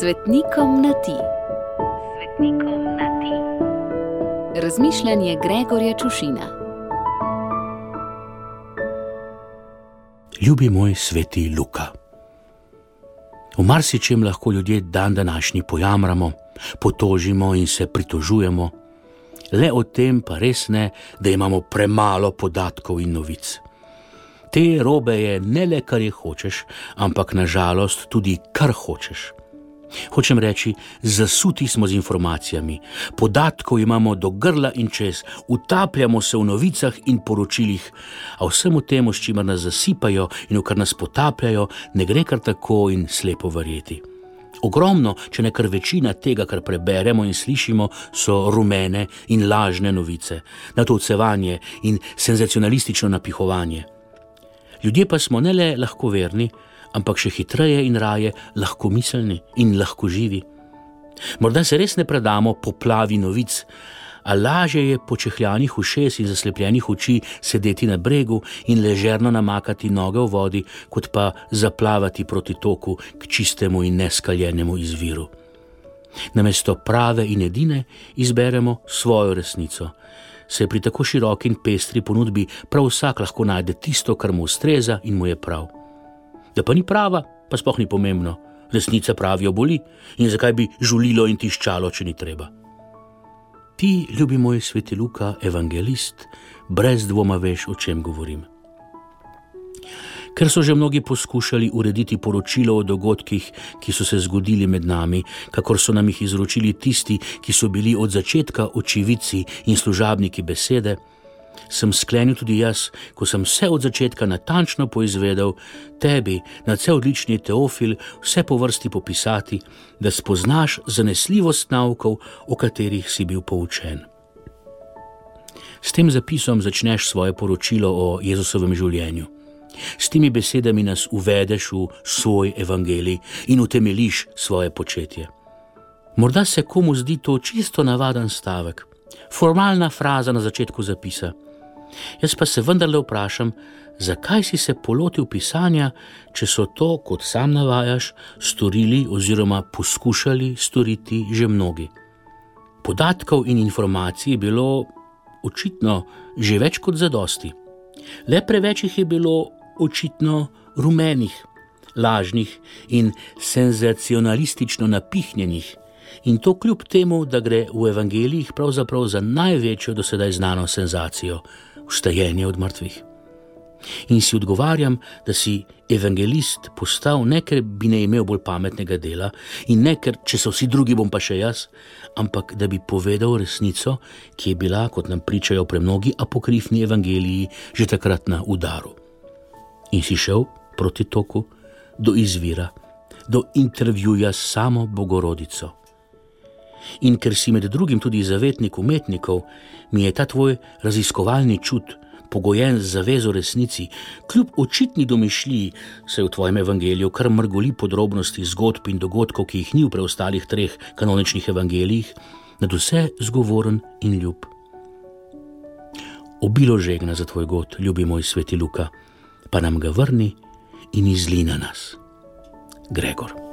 Svetnikom na ti. Svetnikom na ti. Razmišljanje Gregorja Čušina. Ljubi moj sveti Luka. V marsičem lahko ljudje dan današnji pojamramo, potožimo in se pritožujemo, le o tem pa res ne, da imamo premalo podatkov in novic. Te robe je ne le kar je hočeš, ampak nažalost tudi kar hočeš. Hočem reči, zasuti smo z informacijami, podatkov imamo do grla in čez, utapljamo se v novicah in poročilih, a vsemu temu, s čimer nas zasipajo in v kar nas potapljajo, ne gre kar tako in slepo verjeti. Ogromno, če ne kar večina tega, kar preberemo in slišimo, so rumene in lažne novice, natovcevanje in senzacionalistično napihovanje. Ljudje pa smo ne le lahko verni, ampak še hitreje in raje lahko miselni in lahko živi. Morda se res ne predamo poplavi novic, a lažje je počehljanih ušes in zaslepljenih oči sedeti na bregu in ležerno namakati noge v vodi, kot pa zaplavati proti toku k čistemu in neskaljenemu izviru. Namesto prave in edine izberemo svojo resnico. Se pri tako široki in pestri ponudbi prav vsak lahko najde tisto, kar mu ustreza in mu je prav. Da pa ni prava, pa sploh ni pomembno. Resnica pravijo boli in zakaj bi žulilo in tiščalo, če ni treba. Ti, ljubi moj sveti Luka, evangelist, brez dvoma veš, o čem govorim. Ker so že mnogi poskušali urediti poročilo o dogodkih, ki so se zgodili med nami, kakor so nam jih izročili tisti, ki so bili od začetka očividci in služabniki besede, sem sklenil tudi jaz, ko sem vse od začetka natančno poizvedel, tebi, na vse odlični teofil, vse po vrsti popisati, da spoznaš zanesljivost naukov, o katerih si bil poučen. S tem zapisom začneš svoje poročilo o Jezusovem življenju. S temi besedami nas uvedeš v svoj evangelij in utemeliš svoje početje. Morda se komu zdi to čisto navaden stavek, formalna fraza na začetku zapisa. Jaz pa se vendarle vprašam, zakaj si se polotil pisanja, če so to, kot sam navajaš, storili oziroma poskušali storiti že mnogi. Podatkov in informacij je bilo očitno že več kot zadosti. Le preveč jih je bilo očitno rumenih, lažnih in senzacionalistično napihnjenih. In to kljub temu, da gre v evangelijih pravzaprav za največjo do sedaj znano senzacijo - vstajenje od mrtvih. In si odgovarjam, da si evangelist postal ne ker bi ne imel bolj pametnega dela in ne ker, če so vsi drugi, bom pa še jaz, ampak da bi povedal resnico, ki je bila, kot nam pričajo premnogi apokrifni evangeliji, že takrat na udaru in si šel proti toku do izvira, do intervjuja s samo Bogorodico. In ker si med drugim tudi zavetnik umetnikov, mi je ta tvoj raziskovalni čut, pogojen z zavezo resnici, kljub očitni domišljiji, se v tvojem evangeliju kar mrgoli podrobnosti zgodb in dogodkov, ki jih ni v preostalih treh kanoničnih evangelijih, nad vse zgovoren in ljub. Obilo žegna za tvoj god, ljubi moj sveti Luka pa nam ga vrni in izli na nas. Gregor.